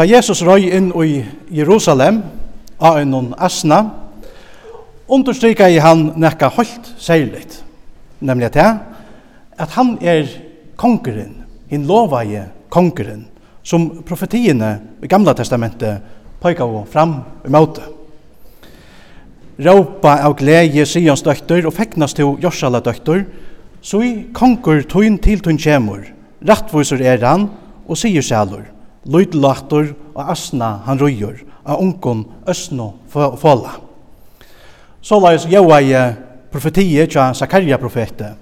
Ta Jesus røy inn i Jerusalem, av en asna, understryka i han nekka holdt særligt, nemlig at det, at han er kongeren, hin lovaje kongeren, som profetiene i Gamla Testamentet pøyka og fram i måte. Råpa av glede Sions døkter og feknas til Jorsala døkter, så i konger tøyn til tøyn kjemur, rattvoiser er han og sier sælur. Lydlator og asna han røyer, av unkon østno falla. Så la oss gjøre i profetiet til Zakaria profetet,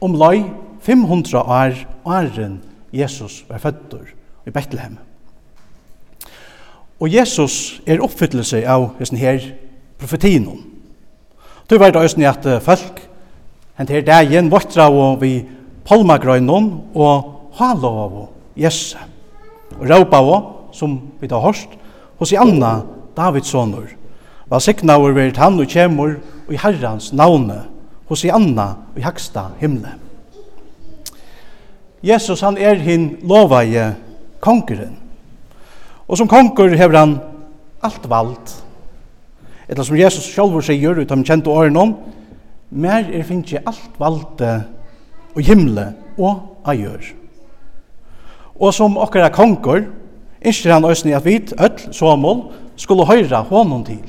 om lai 500 år åren Jesus var fødder i Bethlehem. Og Jesus er oppfyllelse av hessen her profetien. Du vet også at folk hent her dagen vortra og vi palmagrøynon og halov av Jesus og råpav, som vi tar hørst, hos i Anna, Davids sonur. Hva signaver verit han og kjemur og i herrans navne, hos i Anna og i haksta himle. Jesus han er hin lovaje kongeren. Og som konger hever han alt vald. Etla som Jesus sjálfur sier ut av kjente åren om, mer er finnje alt valde og himle og ajør. Og som okkara konger, innskjer han òsni at vit, öll, somol, skulle høyra honom til.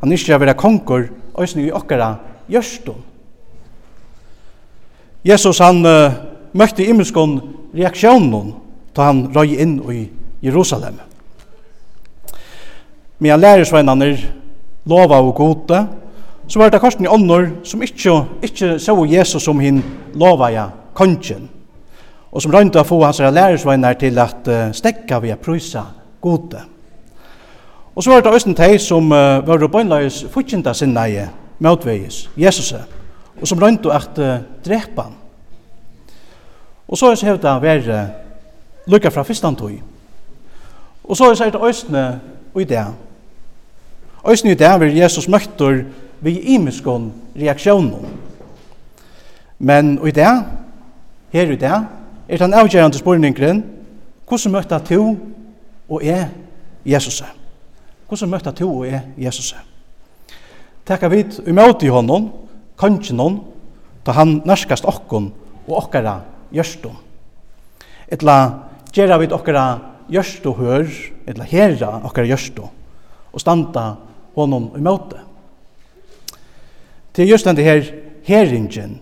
Han innskjer vera konger, òsni i okkara gjørstum. Jesus han uh, møtte immelskon reaksjonen da han røy inn i Jerusalem. Men jeg lærer lova og gode, så var det korsen i ånder som ikke, ikke så Jesus som hin lova ja kongen og som røynda få hans lærersveinar til at uh, stekka via prysa gode. Og så var det òsne teg som uh, var bøynløys sin sinnaie møtvegis, Jesus, og som røynda at uh, drepa han. Og så er det vært uh, lukka fra fyrstantøy. Og så er det òsne i det. Òsne i det vil Jesus møttur vi imiskon reaksjonen. Men i det, her i det, er den avgjørende spurningren, hvordan møtta to og er Jesus? Hvordan møtta to og er Jesus? Tekka i møte i hånden, kanskje noen, da han nærskast okkon og okkara gjørstum. Etla gjerra vid okkara gjørstu hør, etla herra okkara gjørstu, og standa honom i møte. Det er just den her heringen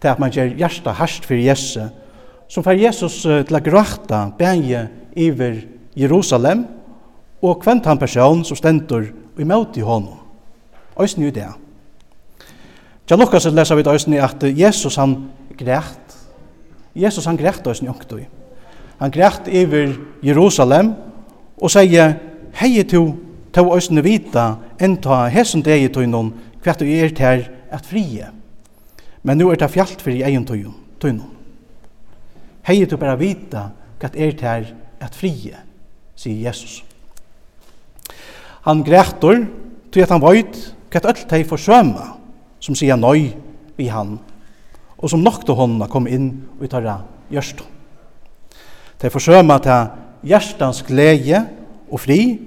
til at man gjør hjärsta harst for Jesu, som får Jesus til å gråta bæge iver Jerusalem og kvent han person som stendur i møte i honom. Øysten jo det. Tja Lukas leser vi øysen øysten at Jesus han græt. Jesus han grætt øysen i. Han grætt iver Jerusalem og sier, hei to, to øysen vita, enta hesson deg i tøynon, hvert du er til at frie. Men nu er det fjallt for i egen tøyno. Hei du bare vita hva er det her at frie, sier Jesus. Han grætur til at han veit hva er alt for søma, som sier nøy vi han, og som nokta honna kom inn og i tarra gjørst. Det er for søma til hjertans glede og fri,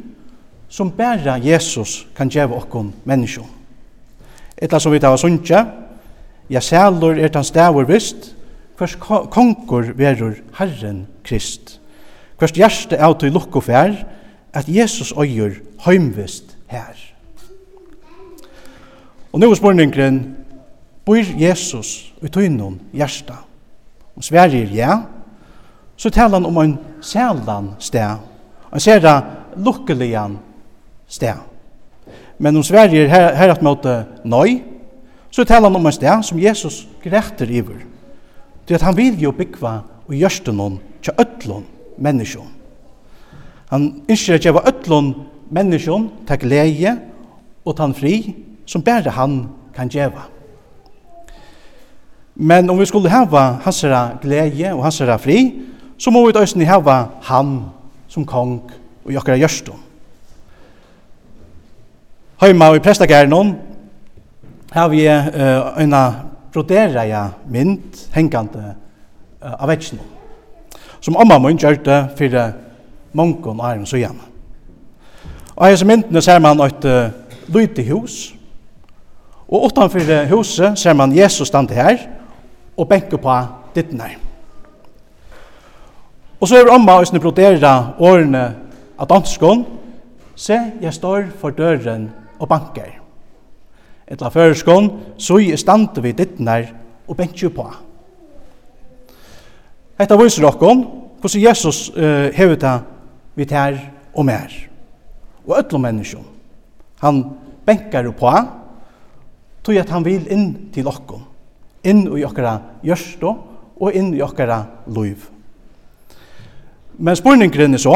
som bæra Jesus kan gjøre okkon menneskjon. Etla som vi tar av sunnja, Ja, sælur er tans stavur vist, hvers konkur verur Herren Krist. Hvers hjerte er til lukku fær, at Jesus øyer heimvist her. Og nu er spurningren, bor Jesus ut innom hjärsta? Om Sverige er ja, så talar han om en sælan sted, en særa lukkelian sted. Men om Sverige er her, her at måte nøy, så talar han om en sted som Jesus gretter iver. Det at han vil jo byggva og gjørste noen til øtlån menneskjon. Han ønsker at jeg var øtlån menneskjon til glede og til fri som bare han kan gjøre. Men om vi skulle hava hans glede og hans fri, så må vi da østene hava han som kong og jokkara gjørste. Høyma og i prestagæren har vi uh, en brodera ja mynd hengande uh, av vetsjen. Som amma mun gjør det for mongon og æren så igjen. Og hese myndene ser man et uh, lyte hus. Og utenfor huset ser man Jesus stande her og benke på dittene her. Og så er amma og brodera årene av danskon. Se, jeg står for døren og banker etla føreskån, så i stande vi dittnar og bentje på. Hetta viser okkon hvordan Jesus uh, hever det vi her og mer. Og öllum menneskjon. Han benkar på tog at han vil inn til okkon. Inn i okkara gjørstå og inn i okkara loiv. Men spurningren er så,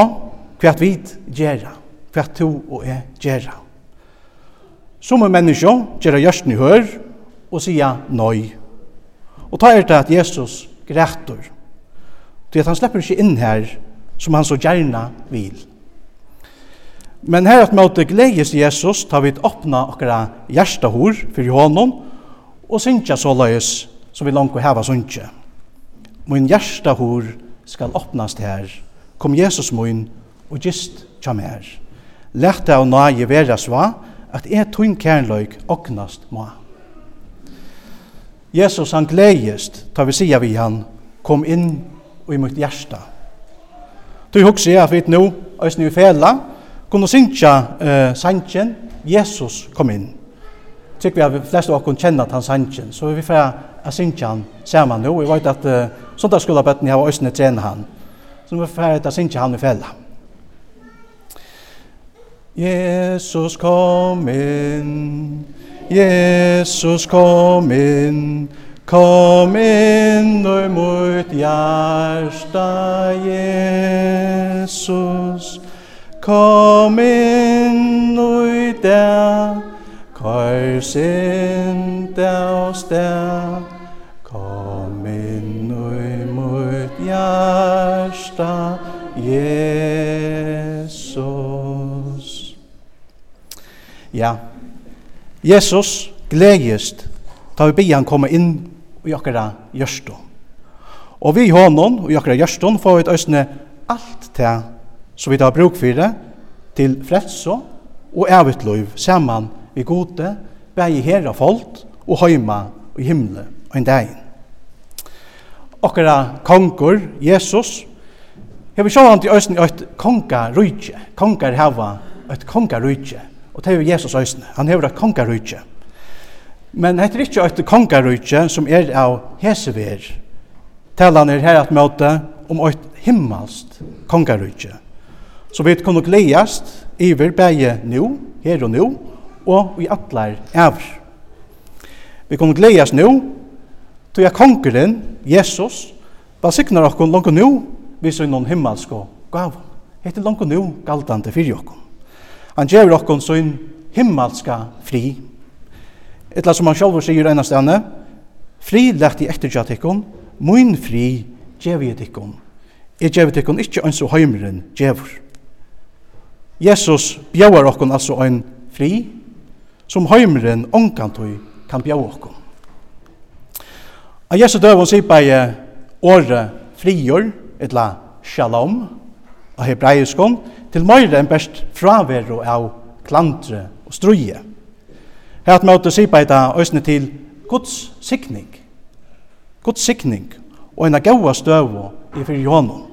hva vi gjerra, hva to og jeg gjerra. Som en menneske gjør gjørsten i hør og sier nøy. Og ta er det at Jesus grætter. Det at han slipper ikke inn her som han så gjerne vil. Men her at måte gledes Jesus tar vi et åpna okra hjertahor for hånden og synkja så løys som vi langt og heva synkja. Min hjertahor skal åpnast her. Kom Jesus min og gist kjam her. Lært deg å nage vera sva, at jeg tunn kærløyk åknast må. Jesus han gledjest, tar vi sida vi han, kom inn og i mitt hjärsta. Du hugsa jeg at vi nå, æsni vi fela, kunne synkja uh, sanchen, Jesus kom inn. Tykker vi at flest av oss kjenner at han sanchen, så vi får a synkja han saman nå, Vi vet at uh, sånn der skulle bøtten jeg var æsni han, så vi får at synkja han i fela. Jesus kom inn, Jesus kom inn, kom inn og mot hjärsta Jesus. Kom inn og i det, kors inn det og sted, ja. Jesus gledjist ta vi bian komme inn i okkara gjørstå. Og vi honom og i okkara gjørstå får vi et øsne alt til som vi tar bruk for det til frelse og evigt liv saman vi gode bæg herra folk og høyma og himle og en dag. Okkara kongur, Jesus, hever sjåan til øsne et konga rujtje, kongar hava et konga rujtje, Og det er Jesus øyne. Han hever et kongarujtje. Men det er ikke et kongarujtje som er av hesever. Talan er her at møte om et himmelst kongarujtje. Så vi kunne gledast iver bæge nu, her og nu, og i atler av. Vi kunne gledast nu, til jeg kongeren, Jesus, basikner okkon langt nu, vi så noen himmelsk gav. Det er langt nu galtante fyrir okkon. Han gjør okkon sin himmelska fri. Etla som han sjálfur sigur einast stedne, fri lett i ettertja tikkun, mun fri gjev i E Jeg gjev i tikkun ikkje ans og heimren gjevur. Jesus bjauar okkon altså ein fri, som heimren ongantui kan bjau okkon. A Jesu døvun sier bare åre frigjør, etla shalom, av hebraiskon, til meira enn best fraveru av klantre og struje. Her at møte sipaita øsne til Guds sikning. Guds sikning og en gaua støvu i fyrir Johanum.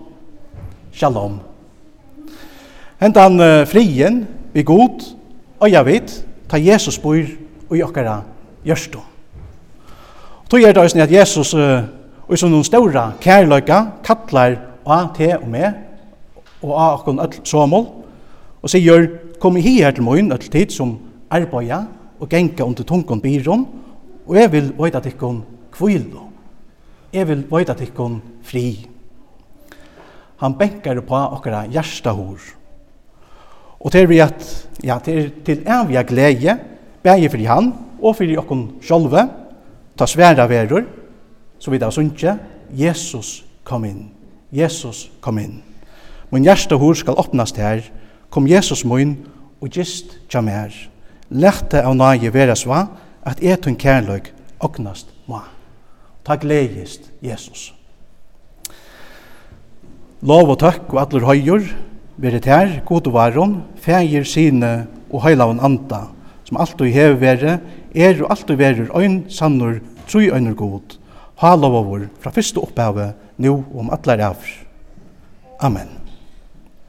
Shalom. Hentan uh, frien vi god og jeg vet ta Jesus bor i okkara gjørstu. Og tog er det øsne at Jesus uh, og som noen ståra kærløyga kallar og te og med og av okkon öll somol, og sier, kom i her til moin öll tid som arbeida og genga under tungon byron, og jeg vil vøyda tikkon kvilo. Jeg vil vøyda tikkon fri. Han benkar på okkara hjertahor. Og til vi at, ja, til, til evig glede, bæge fri han, og fri okkon sjolve, ta sværa verur, så vidt av sunnje, Jesus kom inn. Jesus kom inn. Min hjärsta hår skal åpnast her, kom Jesus mun og gist tja mer. Lette av nage vera sva, at et hun kærløg åknast ma. Ta gledjist Jesus. Lov og takk og atler høyur, veret her, god og varon, fægir sine og høylaven anda, som alt og hever vere, er og alt og verer øyn, sannur, tru øynur god. Ha lov over, fra fyrste opphavet, nu om atler avr. Amen.